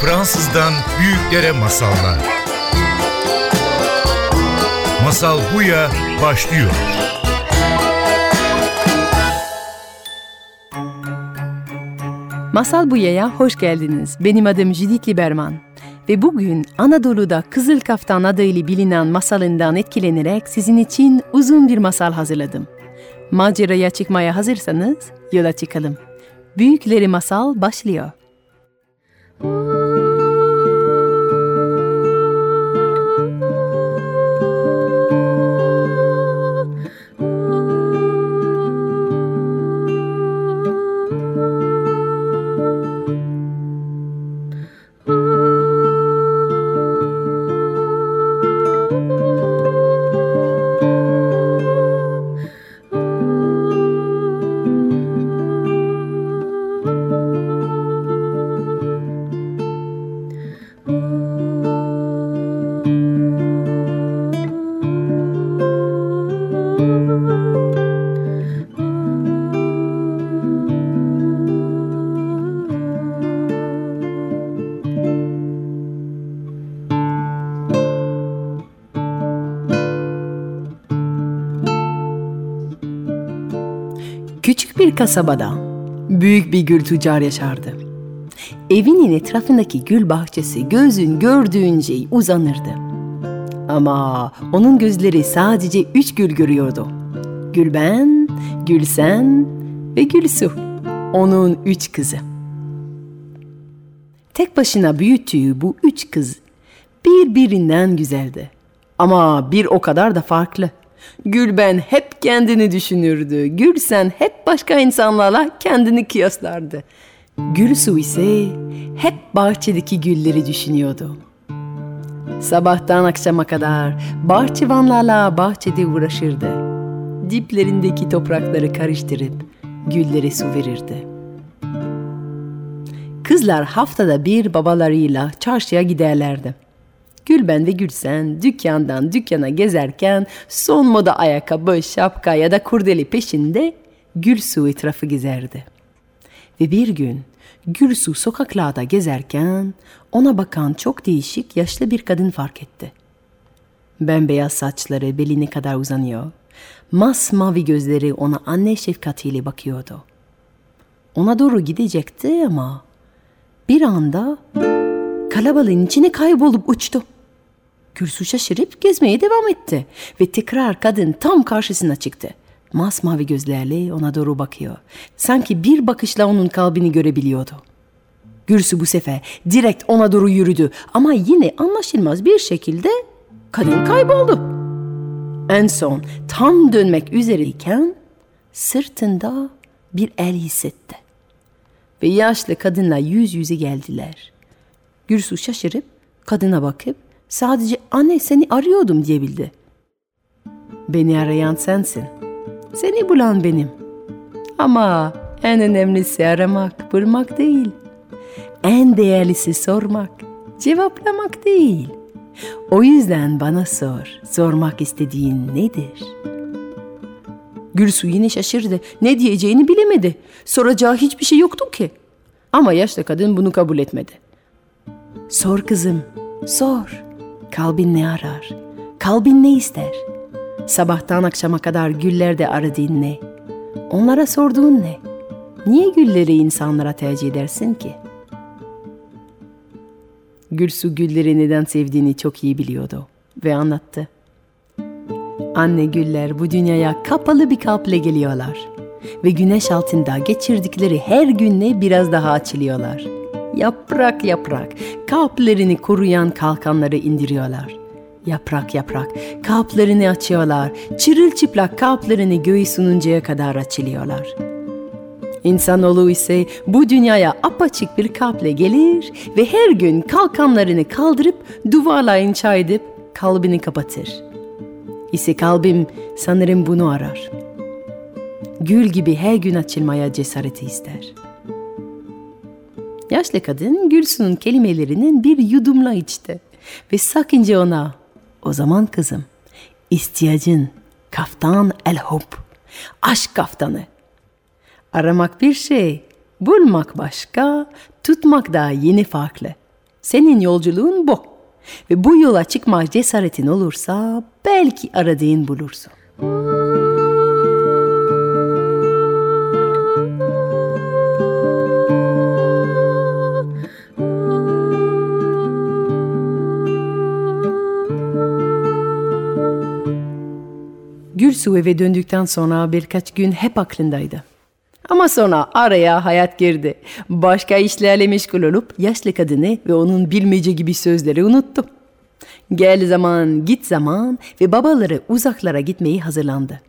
Fransızdan büyüklere masallar. Masal Buya başlıyor. Masal Buya'ya hoş geldiniz. Benim adım Judith Liberman. Ve bugün Anadolu'da Kızıl Kaftan adıyla bilinen masalından etkilenerek sizin için uzun bir masal hazırladım. Maceraya çıkmaya hazırsanız yola çıkalım. Büyükleri Masal başlıyor. Küçük kasabada büyük bir gül tüccar yaşardı. Evinin etrafındaki gül bahçesi gözün gördüğünce uzanırdı. Ama onun gözleri sadece üç gül görüyordu. Gülben, Gülsen ve Gülsu. Onun üç kızı. Tek başına büyüttüğü bu üç kız birbirinden güzeldi. Ama bir o kadar da farklı. Gülben hep kendini düşünürdü. Gülsen hep başka insanlarla kendini kıyaslardı. Gülsu ise hep bahçedeki gülleri düşünüyordu. Sabahtan akşama kadar bahçıvanlarla bahçede uğraşırdı. Diplerindeki toprakları karıştırıp güllere su verirdi. Kızlar haftada bir babalarıyla çarşıya giderlerdi. Gülben ve Gülsen dükkandan dükkana gezerken son moda ayakkabı, şapka ya da kurdeli peşinde Gülsu etrafı gezerdi. Ve bir gün Gülsu sokaklarda gezerken ona bakan çok değişik yaşlı bir kadın fark etti. Bembeyaz saçları beline kadar uzanıyor. Masmavi gözleri ona anne şefkatiyle bakıyordu. Ona doğru gidecekti ama bir anda kalabalığın içine kaybolup uçtu. Gülsu şaşırıp gezmeye devam etti ve tekrar kadın tam karşısına çıktı. Masmavi gözlerle ona doğru bakıyor. Sanki bir bakışla onun kalbini görebiliyordu. Gülsu bu sefer direkt ona doğru yürüdü ama yine anlaşılmaz bir şekilde kadın kayboldu. En son tam dönmek üzereyken sırtında bir el hissetti. Ve yaşlı kadınla yüz yüze geldiler. Gülsu şaşırıp kadına bakıp sadece anne seni arıyordum diyebildi. Beni arayan sensin. Seni bulan benim. Ama en önemlisi aramak, bulmak değil. En değerlisi sormak, cevaplamak değil. O yüzden bana sor, sormak istediğin nedir? Gülsu yine şaşırdı. Ne diyeceğini bilemedi. Soracağı hiçbir şey yoktu ki. Ama yaşlı kadın bunu kabul etmedi. Sor kızım, sor. Kalbin ne arar? Kalbin ne ister? Sabahtan akşama kadar güllerde aradığın ne? Onlara sorduğun ne? Niye gülleri insanlara tercih edersin ki? Gülsu gülleri neden sevdiğini çok iyi biliyordu ve anlattı. Anne güller bu dünyaya kapalı bir kalple geliyorlar ve güneş altında geçirdikleri her günle biraz daha açılıyorlar. Yaprak yaprak kalplerini koruyan kalkanları indiriyorlar. Yaprak yaprak kalplerini açıyorlar, çırılçıplak kalplerini göğe sununcaya kadar açılıyorlar. İnsanoğlu ise bu dünyaya apaçık bir kalple gelir ve her gün kalkanlarını kaldırıp duvarla inşa edip kalbini kapatır.'' İse kalbim sanırım bunu arar. Gül gibi her gün açılmaya cesareti ister. Yaşlı kadın Gülsu'nun kelimelerinin bir yudumla içti ve sakınca ona o zaman kızım ihtiyacın kaftan el hub aşk kaftanı. Aramak bir şey, bulmak başka, tutmak da yeni farklı. Senin yolculuğun bu. Ve bu yola çıkma cesaretin olursa belki aradığın bulursun. Gülsu eve döndükten sonra birkaç gün hep aklındaydı. Ama sonra araya hayat girdi. Başka işlerle meşgul olup yaşlı kadını ve onun bilmece gibi sözleri unuttu. Gel zaman git zaman ve babaları uzaklara gitmeyi hazırlandı.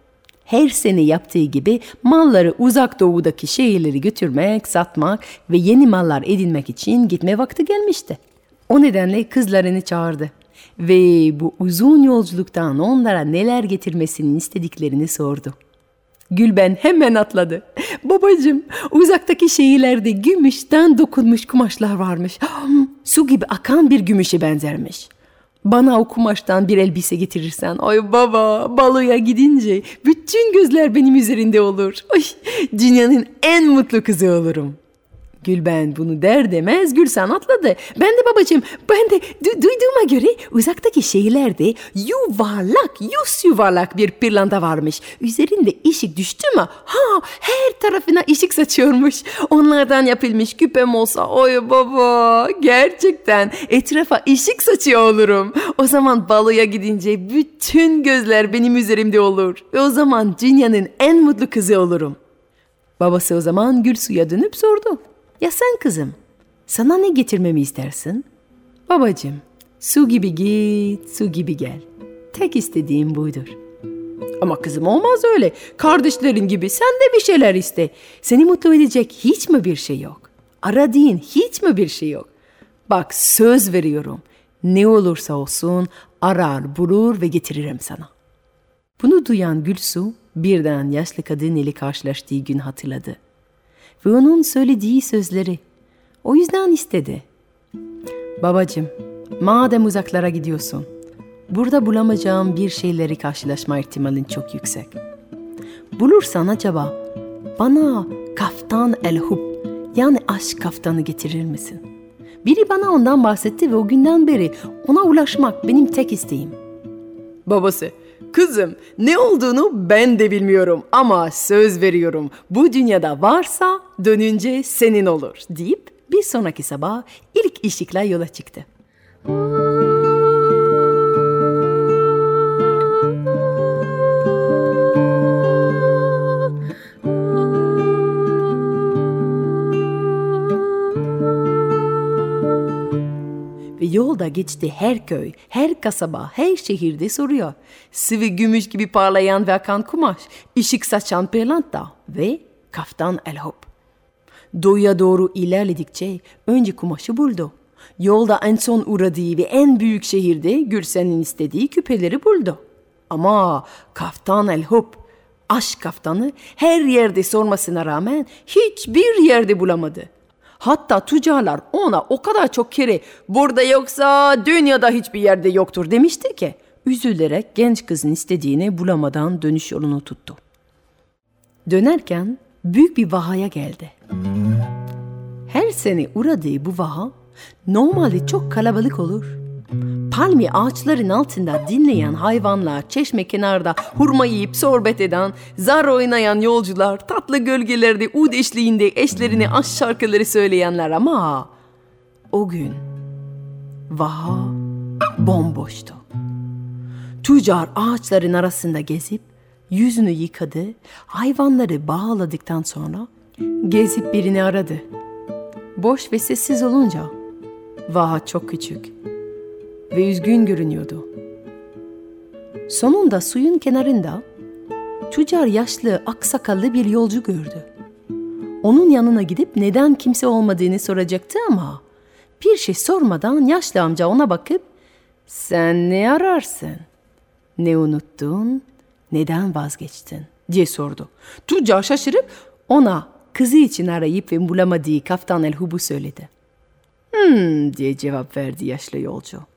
Her sene yaptığı gibi malları uzak doğudaki şehirleri götürmek, satmak ve yeni mallar edinmek için gitme vakti gelmişti. O nedenle kızlarını çağırdı ve bu uzun yolculuktan onlara neler getirmesini istediklerini sordu. Gülben hemen atladı. Babacım uzaktaki şehirlerde gümüşten dokunmuş kumaşlar varmış. Su gibi akan bir gümüşe benzermiş. Bana o kumaştan bir elbise getirirsen, ay baba baloya gidince bütün gözler benim üzerinde olur. Ay, dünyanın en mutlu kızı olurum. Gülben bunu der demez Gülsen atladı. Ben de babacığım ben de du- duyduğuma göre uzaktaki şehirlerde yuvarlak yüz yuvarlak bir pırlanta varmış. Üzerinde ışık düştü mü ha her tarafına ışık saçıyormuş. Onlardan yapılmış küpem olsa oy baba gerçekten etrafa ışık saçıyor olurum. O zaman baloya gidince bütün gözler benim üzerimde olur. Ve o zaman dünyanın en mutlu kızı olurum. Babası o zaman Gülsu'ya dönüp sordu. Ya sen kızım, sana ne getirmemi istersin? Babacığım, su gibi git, su gibi gel. Tek istediğim buydur. Ama kızım olmaz öyle. Kardeşlerin gibi sen de bir şeyler iste. Seni mutlu edecek hiç mi bir şey yok? Aradığın hiç mi bir şey yok? Bak söz veriyorum. Ne olursa olsun arar, bulur ve getiririm sana. Bunu duyan Gülsu birden yaşlı kadın ile karşılaştığı gün hatırladı ve onun söylediği sözleri. O yüzden istedi. Babacım, madem uzaklara gidiyorsun, burada bulamayacağım bir şeyleri karşılaşma ihtimalin çok yüksek. Bulursan acaba bana kaftan el hub yani aşk kaftanı getirir misin? Biri bana ondan bahsetti ve o günden beri ona ulaşmak benim tek isteğim. Babası, Kızım ne olduğunu ben de bilmiyorum ama söz veriyorum bu dünyada varsa dönünce senin olur deyip bir sonraki sabah ilk ışıkla yola çıktı. ve yolda geçti her köy, her kasaba, her şehirde soruyor. Sıvı gümüş gibi parlayan ve akan kumaş, ışık saçan pırlanta ve kaftan el hop. Doğuya doğru ilerledikçe önce kumaşı buldu. Yolda en son uğradığı ve en büyük şehirde Gülsen'in istediği küpeleri buldu. Ama kaftan el hop, aşk kaftanı her yerde sormasına rağmen hiçbir yerde bulamadı. Hatta tüccarlar ona o kadar çok kere burada yoksa dünyada hiçbir yerde yoktur demişti ki üzülerek genç kızın istediğini bulamadan dönüş yolunu tuttu. Dönerken büyük bir vahaya geldi. Her sene uğradığı bu vaha normalde çok kalabalık olur. Palmi ağaçların altında dinleyen hayvanlar, çeşme kenarda hurma yiyip sohbet eden, zar oynayan yolcular, tatlı gölgelerde ud eşliğinde eşlerine aşk şarkıları söyleyenler ama o gün vaha bomboştu. Tüccar ağaçların arasında gezip yüzünü yıkadı, hayvanları bağladıktan sonra gezip birini aradı. Boş ve sessiz olunca vaha çok küçük ve üzgün görünüyordu. Sonunda suyun kenarında tüccar yaşlı aksakallı bir yolcu gördü. Onun yanına gidip neden kimse olmadığını soracaktı ama bir şey sormadan yaşlı amca ona bakıp sen ne ararsın? Ne unuttun? Neden vazgeçtin? diye sordu. Tüccar şaşırıp ona kızı için arayıp ve bulamadığı kaftan el hubu söyledi. Hmm diye cevap verdi yaşlı yolcu.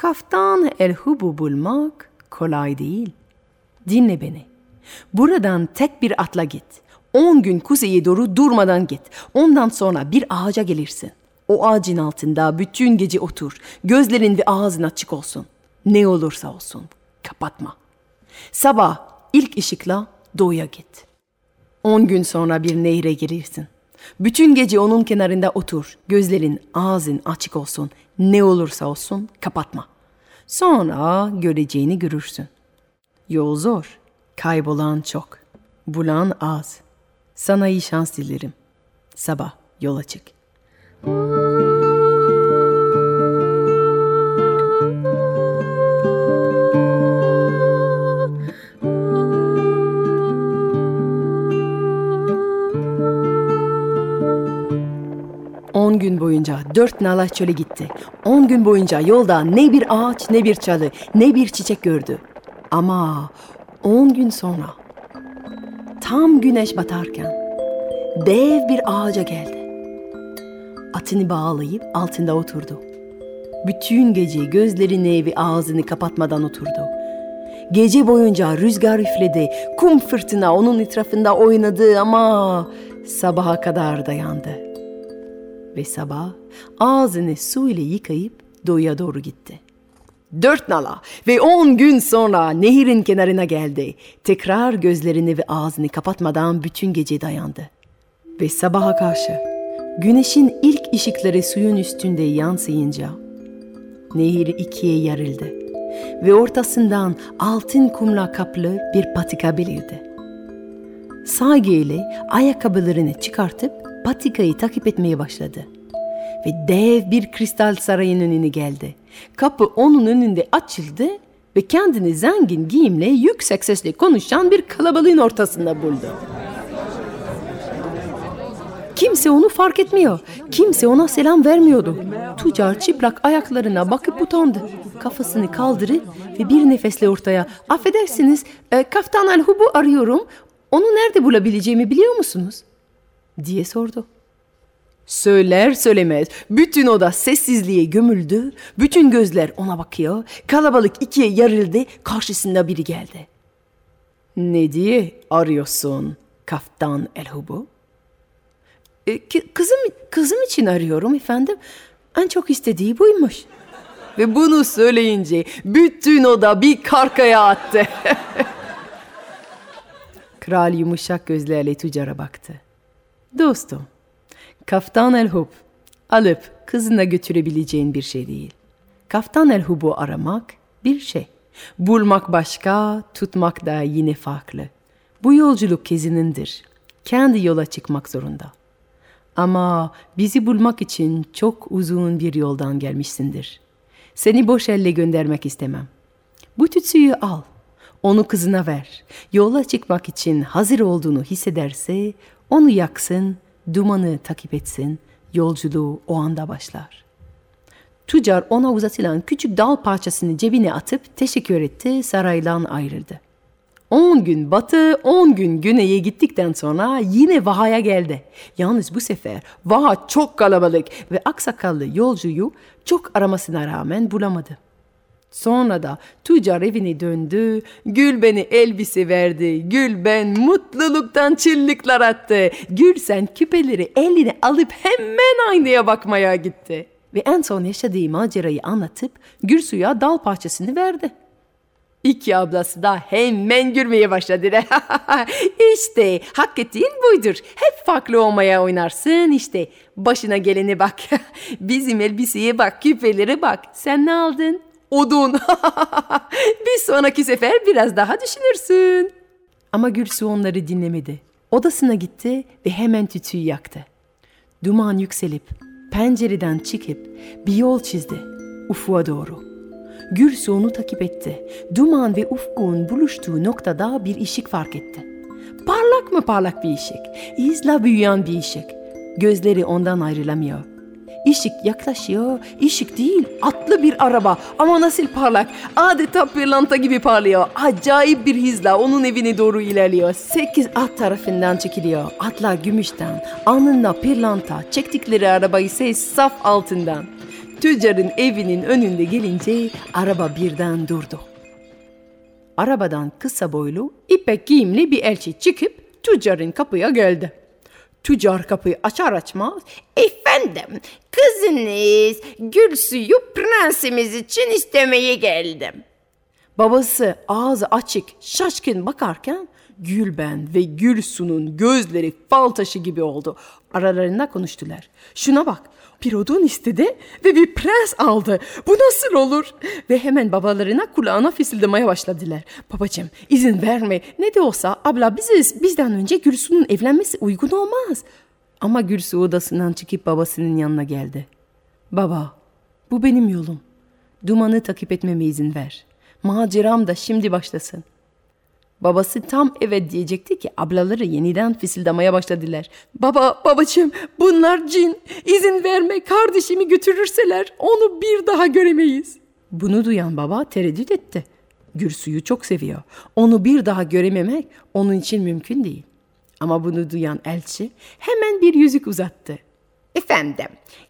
Kaftan el hubu bulmak kolay değil. Dinle beni. Buradan tek bir atla git. On gün kuzeye doğru durmadan git. Ondan sonra bir ağaca gelirsin. O ağacın altında bütün gece otur. Gözlerin ve ağzın açık olsun. Ne olursa olsun. Kapatma. Sabah ilk ışıkla doğuya git. On gün sonra bir nehre girirsin. Bütün gece onun kenarında otur. Gözlerin, ağzın açık olsun. Ne olursa olsun kapatma. Sonra göreceğini görürsün. Yol zor. Kaybolan çok. Bulan az. Sana iyi şans dilerim. Sabah yola çık. Dört nala çöle gitti. On gün boyunca yolda ne bir ağaç ne bir çalı ne bir çiçek gördü. Ama on gün sonra tam güneş batarken dev bir ağaca geldi. Atını bağlayıp altında oturdu. Bütün gece gözlerini ve ağzını kapatmadan oturdu. Gece boyunca rüzgar üfledi, kum fırtına onun etrafında oynadı ama sabaha kadar dayandı. Ve sabah ağzını su ile yıkayıp doğuya doğru gitti. Dört nala ve on gün sonra nehirin kenarına geldi. Tekrar gözlerini ve ağzını kapatmadan bütün gece dayandı. Ve sabaha karşı güneşin ilk ışıkları suyun üstünde yansıyınca nehir ikiye yarıldı ve ortasından altın kumla kaplı bir patika belirdi. Sagi ile ayakkabılarını çıkartıp patikayı takip etmeye başladı. Ve dev bir kristal sarayın önüne geldi. Kapı onun önünde açıldı ve kendini zengin giyimle yüksek sesle konuşan bir kalabalığın ortasında buldu. Kimse onu fark etmiyor. Kimse ona selam vermiyordu. Tüccar çıplak ayaklarına bakıp utandı. Kafasını kaldırıp ve bir nefesle ortaya affedersiniz e, Kaftan Alhub'u arıyorum. Onu nerede bulabileceğimi biliyor musunuz? Diye sordu. Söyler söylemez bütün oda sessizliğe gömüldü. Bütün gözler ona bakıyor. Kalabalık ikiye yarıldı. Karşısında biri geldi. Ne diye arıyorsun Kaftan Elhubu? E, ki- kızım, kızım için arıyorum efendim. En çok istediği buymuş. Ve bunu söyleyince bütün oda bir karkaya attı. Kral yumuşak gözlerle tüccara baktı. Dostum, Kaftan el Hub alıp kızına götürebileceğin bir şey değil. Kaftan el Hub'u aramak bir şey. Bulmak başka, tutmak da yine farklı. Bu yolculuk kezinindir. Kendi yola çıkmak zorunda. Ama bizi bulmak için çok uzun bir yoldan gelmişsindir. Seni boş elle göndermek istemem. Bu tütsüyü al. Onu kızına ver. Yola çıkmak için hazır olduğunu hissederse onu yaksın, dumanı takip etsin. Yolculuğu o anda başlar. Tüccar ona uzatılan küçük dal parçasını cebine atıp teşekkür etti, saraydan ayrıldı. On gün batı, on gün güneye gittikten sonra yine Vaha'ya geldi. Yalnız bu sefer Vaha çok kalabalık ve aksakallı yolcuyu çok aramasına rağmen bulamadı. Sonra da tüccar evine döndü, Gülben'e elbise verdi, Gülben mutluluktan çıllıklar attı. Gülsen küpeleri eline alıp hemen aynaya bakmaya gitti. Ve en son yaşadığı macerayı anlatıp Gürsu'ya dal parçasını verdi. İki ablası da hemen gülmeye başladı. işte hak ettiğin buydur. Hep farklı olmaya oynarsın işte. Başına gelene bak. Bizim elbiseye bak, küpelere bak. Sen ne aldın? Odun. Bir sonraki sefer biraz daha düşünürsün. Ama Gülsu onları dinlemedi. Odasına gitti ve hemen tütüyü yaktı. Duman yükselip pencereden çıkıp bir yol çizdi ufuğa doğru. Gürsu onu takip etti. Duman ve ufkun buluştuğu noktada bir ışık fark etti. Parlak mı parlak bir ışık? İzla büyüyen bir ışık. Gözleri ondan ayrılamıyor. Işık yaklaşıyor, ışık değil, atlı bir araba ama nasıl parlak, adeta pırlanta gibi parlıyor. Acayip bir hızla onun evine doğru ilerliyor. Sekiz at tarafından çekiliyor. Atlar gümüşten, alnında pırlanta, çektikleri araba ise saf altından. Tüccarın evinin önünde gelince araba birden durdu. Arabadan kısa boylu, ipek giyimli bir elçi çıkıp tüccarın kapıya geldi. Tüccar kapıyı açar açmaz efendim kızınız Gülsu'yu prensimiz için istemeye geldim. Babası ağzı açık şaşkın bakarken Gülben ve Gülsu'nun gözleri fal taşı gibi oldu. Aralarında konuştular. Şuna bak bir odun istedi ve bir prens aldı. Bu nasıl olur? Ve hemen babalarına kulağına fısıldamaya başladılar. Babacığım izin verme. Ne de olsa abla biziz. Bizden önce Gülsu'nun evlenmesi uygun olmaz. Ama Gülsu odasından çıkıp babasının yanına geldi. Baba bu benim yolum. Dumanı takip etmeme izin ver. Maceram da şimdi başlasın. Babası tam evet diyecekti ki ablaları yeniden fısıldamaya başladılar. Baba, babacığım bunlar cin. İzin verme kardeşimi götürürseler onu bir daha göremeyiz. Bunu duyan baba tereddüt etti. Gürsu'yu çok seviyor. Onu bir daha görememek onun için mümkün değil. Ama bunu duyan elçi hemen bir yüzük uzattı. Efendim,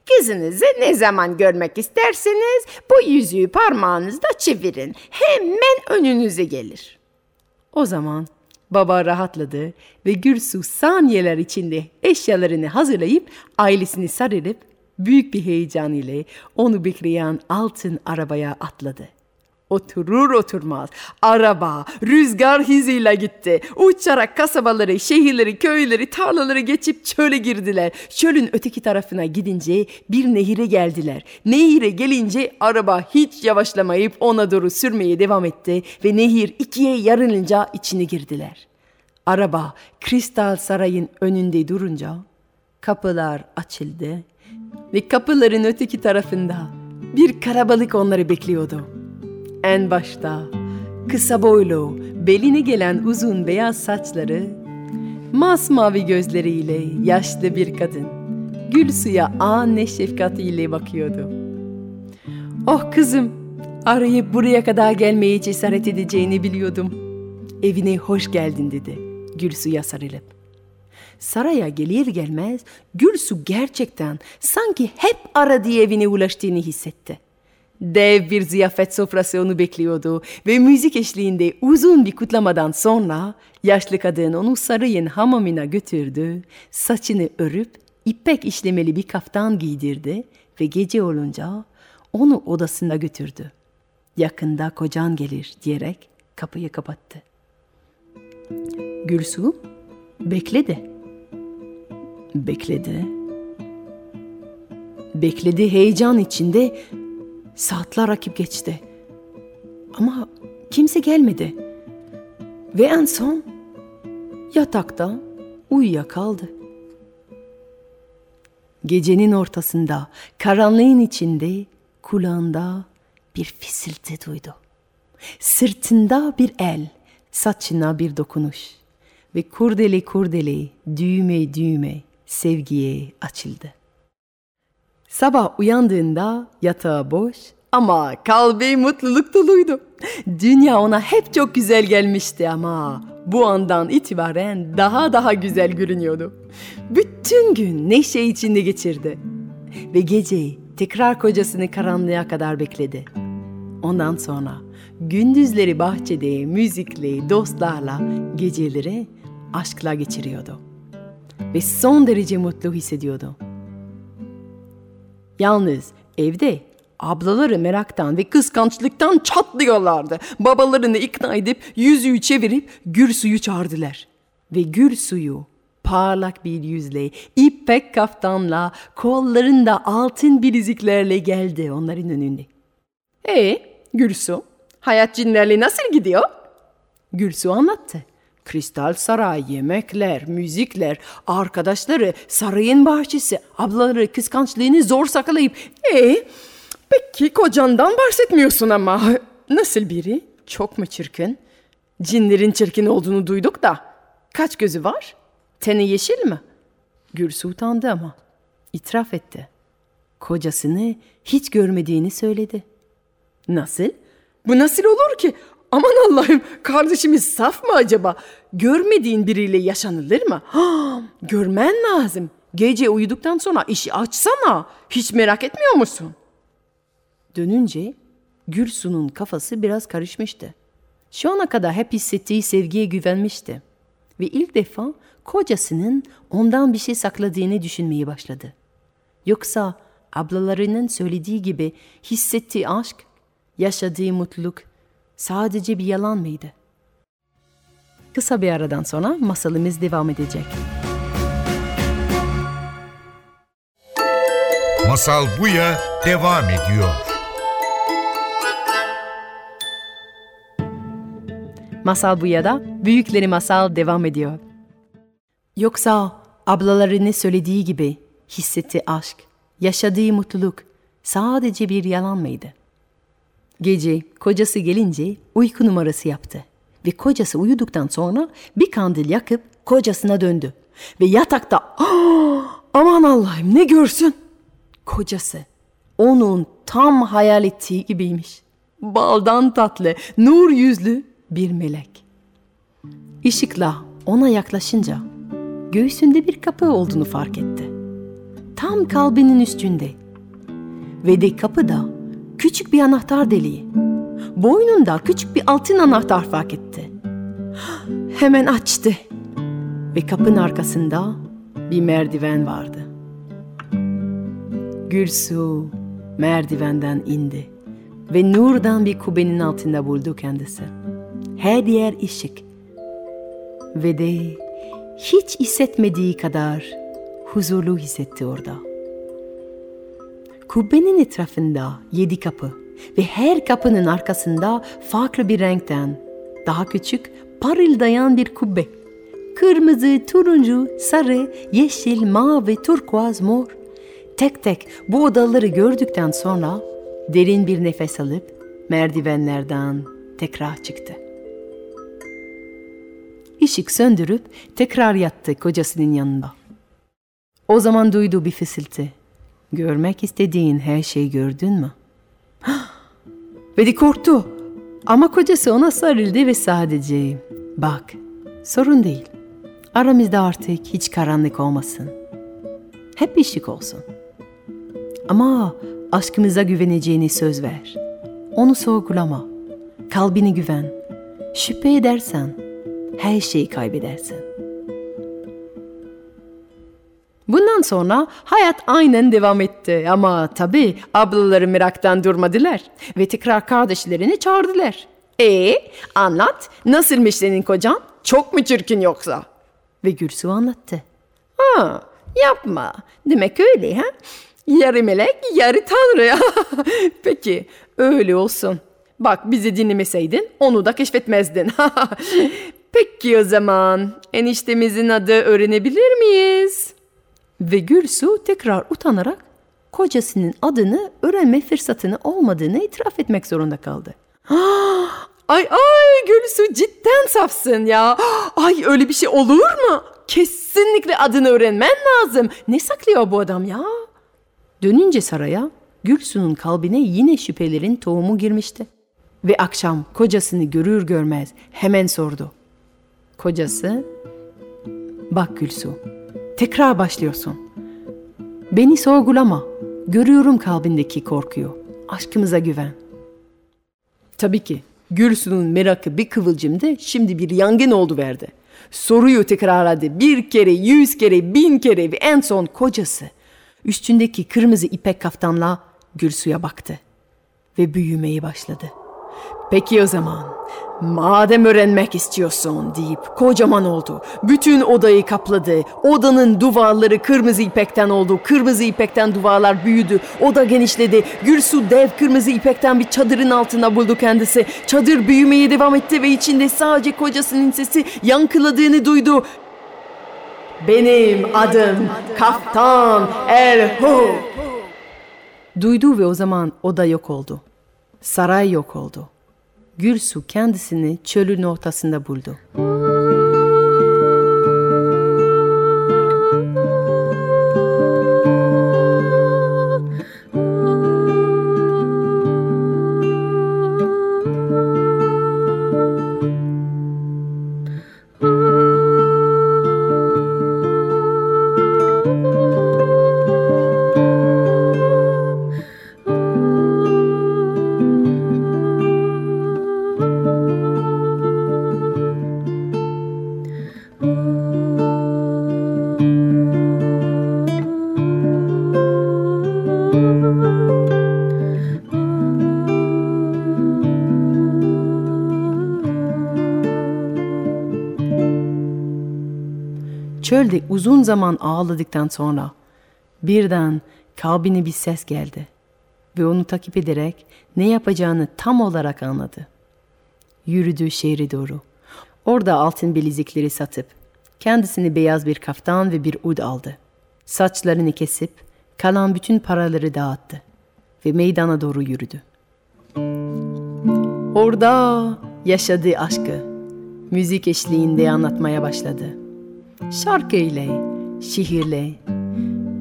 kızınızı ne zaman görmek isterseniz bu yüzüğü parmağınızda çevirin. Hemen önünüze gelir.'' O zaman baba rahatladı ve Gürsu saniyeler içinde eşyalarını hazırlayıp ailesini sarılıp büyük bir heyecan ile onu bekleyen altın arabaya atladı. Oturur oturmaz araba rüzgar hızıyla gitti. Uçarak kasabaları, şehirleri, köyleri, tarlaları geçip çöle girdiler. Çölün öteki tarafına gidince bir nehire geldiler. Nehire gelince araba hiç yavaşlamayıp ona doğru sürmeye devam etti ve nehir ikiye yarılınca içine girdiler. Araba Kristal Saray'ın önünde durunca kapılar açıldı ve kapıların öteki tarafında bir karabalık onları bekliyordu. En başta kısa boylu, beline gelen uzun beyaz saçları, masmavi gözleriyle yaşlı bir kadın gül suya anne şefkatiyle bakıyordu. Oh kızım, arayıp buraya kadar gelmeye cesaret edeceğini biliyordum. Evine hoş geldin dedi Gülsu'ya sarılıp. Saraya gelir gelmez Gülsu gerçekten sanki hep aradığı evine ulaştığını hissetti. Dev bir ziyafet sofrası onu bekliyordu ve müzik eşliğinde uzun bir kutlamadan sonra yaşlı kadın onu sarayın hamamına götürdü, saçını örüp ipek işlemeli bir kaftan giydirdi ve gece olunca onu odasına götürdü. Yakında kocan gelir diyerek kapıyı kapattı. Gülsu bekledi. Bekledi. Bekledi heyecan içinde Saatler akıp geçti. Ama kimse gelmedi. Ve en son yatakta uyuyakaldı. Gecenin ortasında, karanlığın içinde, kulağında bir fısıltı duydu. Sırtında bir el, saçına bir dokunuş ve kurdele kurdele, düğme düğme sevgiye açıldı. Sabah uyandığında yatağı boş ama kalbi mutluluk doluydu. Dünya ona hep çok güzel gelmişti ama bu andan itibaren daha daha güzel görünüyordu. Bütün gün neşe içinde geçirdi. Ve gece tekrar kocasını karanlığa kadar bekledi. Ondan sonra gündüzleri bahçede müzikle, dostlarla, geceleri aşkla geçiriyordu. Ve son derece mutlu hissediyordu. Yalnız evde ablaları meraktan ve kıskançlıktan çatlıyorlardı. Babalarını ikna edip yüzüğü çevirip gür suyu çağırdılar. Ve gür suyu parlak bir yüzle, ipek kaftanla, kollarında altın bileziklerle geldi onların önünde. E Gülsu, hayat cinlerle nasıl gidiyor? Gülsu anlattı. Kristal saray, yemekler, müzikler, arkadaşları, sarayın bahçesi, ablaları kıskançlığını zor sakalayıp... E peki kocandan bahsetmiyorsun ama. Nasıl biri? Çok mu çirkin? Cinlerin çirkin olduğunu duyduk da. Kaç gözü var? Teni yeşil mi? Gülsü utandı ama. itiraf etti. Kocasını hiç görmediğini söyledi. Nasıl? Bu nasıl olur ki? Aman Allah'ım kardeşimiz saf mı acaba? Görmediğin biriyle yaşanılır mı? Ha, görmen lazım. Gece uyuduktan sonra işi açsana. Hiç merak etmiyor musun? Dönünce Gülsu'nun kafası biraz karışmıştı. Şu ana kadar hep hissettiği sevgiye güvenmişti. Ve ilk defa kocasının ondan bir şey sakladığını düşünmeye başladı. Yoksa ablalarının söylediği gibi hissettiği aşk, yaşadığı mutluluk sadece bir yalan mıydı? Kısa bir aradan sonra masalımız devam edecek. Masal Buya devam ediyor. Masal Buya'da Büyükleri Masal devam ediyor. Yoksa ablalarının söylediği gibi hissettiği aşk, yaşadığı mutluluk sadece bir yalan mıydı? Gece kocası gelince uyku numarası yaptı ve kocası uyuduktan sonra bir kandil yakıp kocasına döndü ve yatakta "Ah, aman Allah'ım ne görsün? Kocası onun tam hayal ettiği gibiymiş. Baldan tatlı, nur yüzlü bir melek. Işıkla ona yaklaşınca göğsünde bir kapı olduğunu fark etti. Tam kalbinin üstünde. Ve de kapıda küçük bir anahtar deliği. Boynunda küçük bir altın anahtar fark etti. Hemen açtı. Ve kapının arkasında bir merdiven vardı. Gülsu merdivenden indi ve nurdan bir kubbenin altında buldu kendisi. Her yer ışık ve de hiç hissetmediği kadar huzurlu hissetti orada. Kubbenin etrafında yedi kapı ve her kapının arkasında farklı bir renkten daha küçük parıldayan bir kubbe. Kırmızı, turuncu, sarı, yeşil, mavi, turkuaz, mor. Tek tek bu odaları gördükten sonra derin bir nefes alıp merdivenlerden tekrar çıktı. Işık söndürüp tekrar yattı kocasının yanında. O zaman duydu bir fısıltı. Görmek istediğin her şeyi gördün mü? ve de korktu. Ama kocası ona sarıldı ve sadece bak sorun değil. Aramızda artık hiç karanlık olmasın. Hep ışık olsun. Ama aşkımıza güveneceğini söz ver. Onu sorgulama. Kalbini güven. Şüphe edersen her şeyi kaybedersin. Bundan sonra hayat aynen devam etti ama tabii ablaları meraktan durmadılar ve tekrar kardeşlerini çağırdılar. E anlat nasılmış senin kocan? Çok mu çirkin yoksa? Ve Gülsu anlattı. Ha yapma demek öyle ha? Yarı melek yarı tanrı. Peki öyle olsun. Bak bizi dinlemeseydin onu da keşfetmezdin. Peki o zaman eniştemizin adı öğrenebilir miyiz? Ve Gülsu tekrar utanarak kocasının adını öğrenme fırsatını olmadığını itiraf etmek zorunda kaldı. Ay ay Gülsu cidden safsın ya. Ay öyle bir şey olur mu? Kesinlikle adını öğrenmen lazım. Ne saklıyor bu adam ya? Dönünce saraya Gülsu'nun kalbine yine şüphelerin tohumu girmişti. Ve akşam kocasını görür görmez hemen sordu. Kocası, bak Gülsu, tekrar başlıyorsun. Beni sorgulama, görüyorum kalbindeki korkuyu, aşkımıza güven. Tabii ki Gülsu'nun merakı bir kıvılcımda şimdi bir yangın oldu verdi. Soruyu tekrarladı bir kere, yüz kere, bin kere ve en son kocası üstündeki kırmızı ipek kaftanla Gülsu'ya baktı ve büyümeye başladı. Peki o zaman madem öğrenmek istiyorsun deyip kocaman oldu. Bütün odayı kapladı. Odanın duvarları kırmızı ipekten oldu. Kırmızı ipekten duvarlar büyüdü. Oda genişledi. Gülsu dev kırmızı ipekten bir çadırın altında buldu kendisi. Çadır büyümeye devam etti ve içinde sadece kocasının sesi yankıladığını duydu. Benim adım Kaftan Erhu. Duydu ve o zaman oda yok oldu. Saray yok oldu. Gülsu kendisini çölün ortasında buldu. Herhalde uzun zaman ağladıktan sonra birden kalbine bir ses geldi ve onu takip ederek ne yapacağını tam olarak anladı. Yürüdü şehre doğru. Orada altın bilezikleri satıp kendisini beyaz bir kaftan ve bir ud aldı. Saçlarını kesip kalan bütün paraları dağıttı ve meydana doğru yürüdü. Orada yaşadığı aşkı müzik eşliğinde anlatmaya başladı. Şarkı ile, şiirle,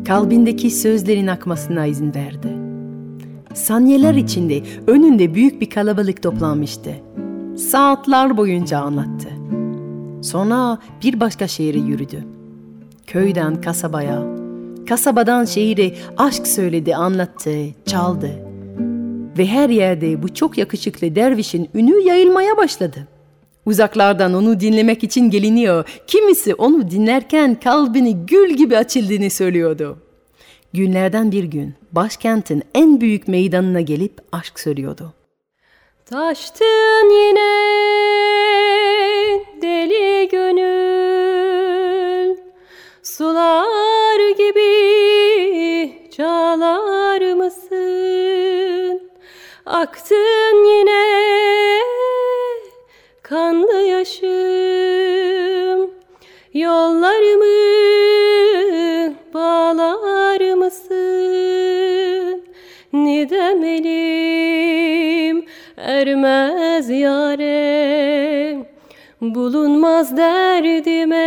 kalbindeki sözlerin akmasına izin verdi. Saniyeler içinde önünde büyük bir kalabalık toplanmıştı. Saatler boyunca anlattı. Sonra bir başka şehre yürüdü. Köyden kasabaya, kasabadan şehire aşk söyledi, anlattı, çaldı. Ve her yerde bu çok yakışıklı dervişin ünü yayılmaya başladı. Uzaklardan onu dinlemek için geliniyor. Kimisi onu dinlerken kalbini gül gibi açıldığını söylüyordu. Günlerden bir gün başkentin en büyük meydanına gelip aşk söylüyordu. Taştın yine deli gönül Sular gibi çalar mısın? Aktın yine kanlı yaşım. Yollarımı bağlar mısın? Ne demeliyim ermez yare Bulunmaz derdime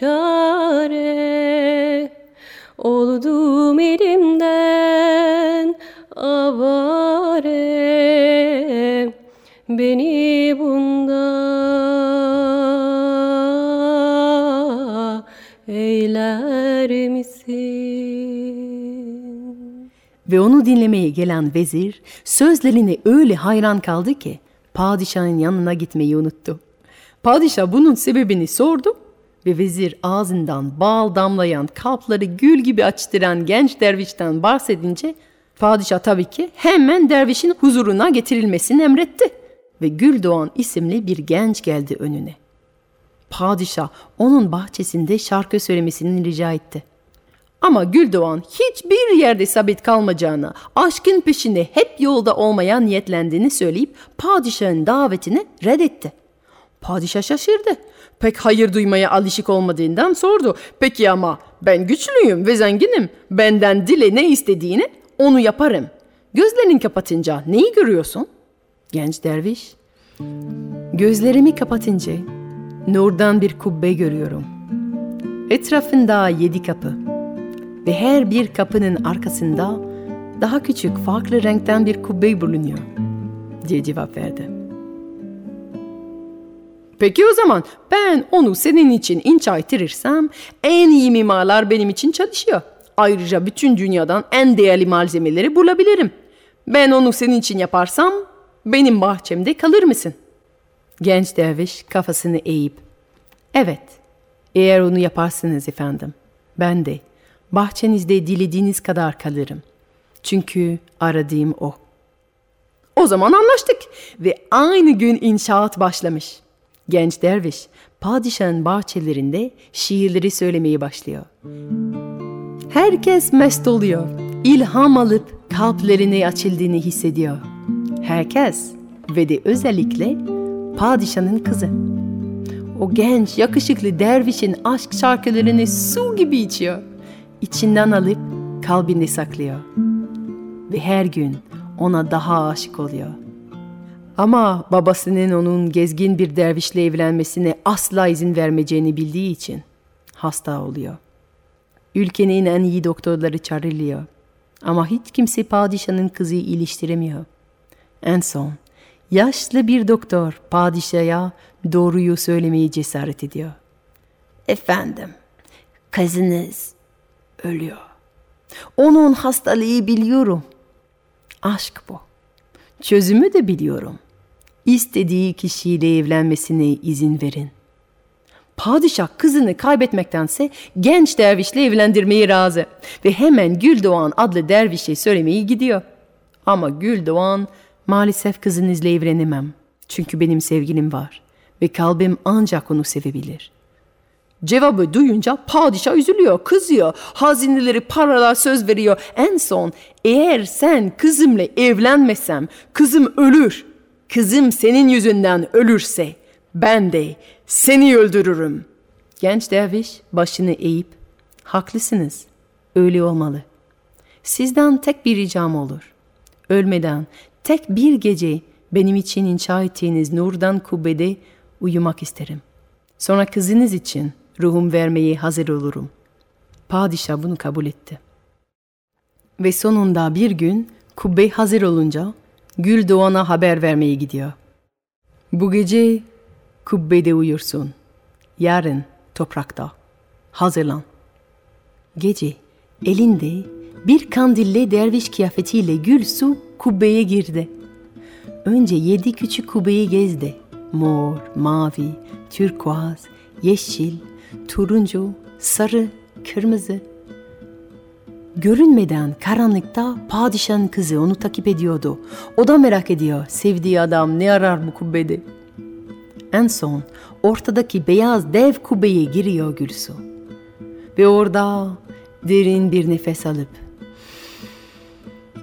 çare. Oldum elimden avare. Beni bunda Ve onu dinlemeye gelen vezir sözlerine öyle hayran kaldı ki padişahın yanına gitmeyi unuttu. Padişah bunun sebebini sordu ve vezir ağzından bal damlayan kalpleri gül gibi açtıran genç dervişten bahsedince padişah tabii ki hemen dervişin huzuruna getirilmesini emretti ve Güldoğan isimli bir genç geldi önüne. Padişah onun bahçesinde şarkı söylemesini rica etti. Ama Güldoğan hiçbir yerde sabit kalmayacağını, aşkın peşinde hep yolda olmaya niyetlendiğini söyleyip padişahın davetini reddetti. Padişah şaşırdı. Pek hayır duymaya alışık olmadığından sordu. Peki ama ben güçlüyüm ve zenginim. Benden dile ne istediğini onu yaparım. Gözlerini kapatınca neyi görüyorsun? Genç derviş. Gözlerimi kapatınca nurdan bir kubbe görüyorum. Etrafında yedi kapı ve her bir kapının arkasında daha küçük farklı renkten bir kubbe bulunuyor diye cevap verdi. Peki o zaman ben onu senin için inşa ettirirsem en iyi mimarlar benim için çalışıyor. Ayrıca bütün dünyadan en değerli malzemeleri bulabilirim. Ben onu senin için yaparsam benim bahçemde kalır mısın? Genç derviş kafasını eğip evet eğer onu yaparsınız efendim ben de bahçenizde dilediğiniz kadar kalırım. Çünkü aradığım o. O zaman anlaştık ve aynı gün inşaat başlamış. Genç derviş padişahın bahçelerinde şiirleri söylemeye başlıyor. Herkes mest oluyor. İlham alıp kalplerine açıldığını hissediyor. Herkes ve de özellikle padişahın kızı. O genç, yakışıklı dervişin aşk şarkılarını su gibi içiyor. İçinden alıp kalbinde saklıyor. Ve her gün ona daha aşık oluyor. Ama babasının onun gezgin bir dervişle evlenmesine asla izin vermeyeceğini bildiği için hasta oluyor. Ülkenin en iyi doktorları çağrılıyor. Ama hiç kimse padişahın kızı iliştiremiyor. En son yaşlı bir doktor padişaha doğruyu söylemeyi cesaret ediyor. Efendim, kızınız ölüyor. Onun hastalığı biliyorum. Aşk bu. Çözümü de biliyorum. İstediği kişiyle evlenmesine izin verin. Padişah kızını kaybetmektense genç dervişle evlendirmeyi razı ve hemen Güldoğan adlı dervişe söylemeyi gidiyor. Ama Güldoğan maalesef kızınızla evlenemem çünkü benim sevgilim var ve kalbim ancak onu sevebilir. Cevabı duyunca padişah üzülüyor, kızıyor. Hazineleri paralar söz veriyor. En son eğer sen kızımla evlenmesem kızım ölür. Kızım senin yüzünden ölürse ben de seni öldürürüm. Genç derviş başını eğip haklısınız öyle olmalı. Sizden tek bir ricam olur. Ölmeden tek bir gece benim için inşa ettiğiniz nurdan kubbede uyumak isterim. Sonra kızınız için ruhum vermeye hazır olurum. Padişah bunu kabul etti. Ve sonunda bir gün kubbe hazır olunca Gül Doğan'a haber vermeye gidiyor. Bu gece kubbede uyursun. Yarın toprakta. Hazırlan. Gece elinde bir kandille derviş kıyafetiyle Gülsu kubbeye girdi. Önce yedi küçük kubbeyi gezdi. Mor, mavi, türkuaz, yeşil, turuncu, sarı, kırmızı. Görünmeden karanlıkta padişahın kızı onu takip ediyordu. O da merak ediyor. Sevdiği adam ne arar bu kubbede? En son ortadaki beyaz dev kubbeye giriyor Gülsu. Ve orada derin bir nefes alıp,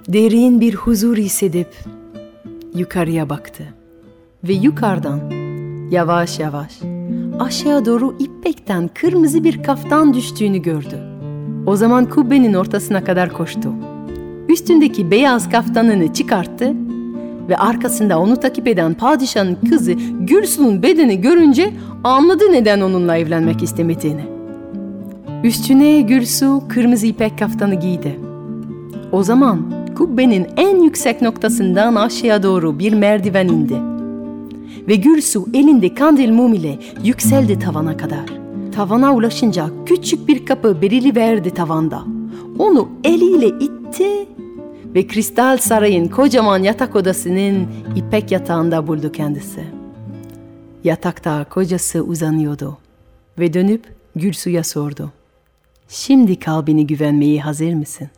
derin bir huzur hissedip yukarıya baktı. Ve yukarıdan yavaş yavaş aşağı doğru ipekten kırmızı bir kaftan düştüğünü gördü. O zaman kubbenin ortasına kadar koştu. Üstündeki beyaz kaftanını çıkarttı ve arkasında onu takip eden padişahın kızı Gülsu'nun bedeni görünce anladı neden onunla evlenmek istemediğini. Üstüne Gülsu kırmızı ipek kaftanı giydi. O zaman kubbenin en yüksek noktasından aşağıya doğru bir merdiven indi. Ve Gülsu elinde kandil mum ile yükseldi tavana kadar. Tavana ulaşınca küçük bir kapı verdi tavanda. Onu eliyle itti ve Kristal Saray'ın kocaman yatak odasının ipek yatağında buldu kendisi. Yatakta kocası uzanıyordu ve dönüp Gülsu'ya sordu. Şimdi kalbini güvenmeye hazır mısın?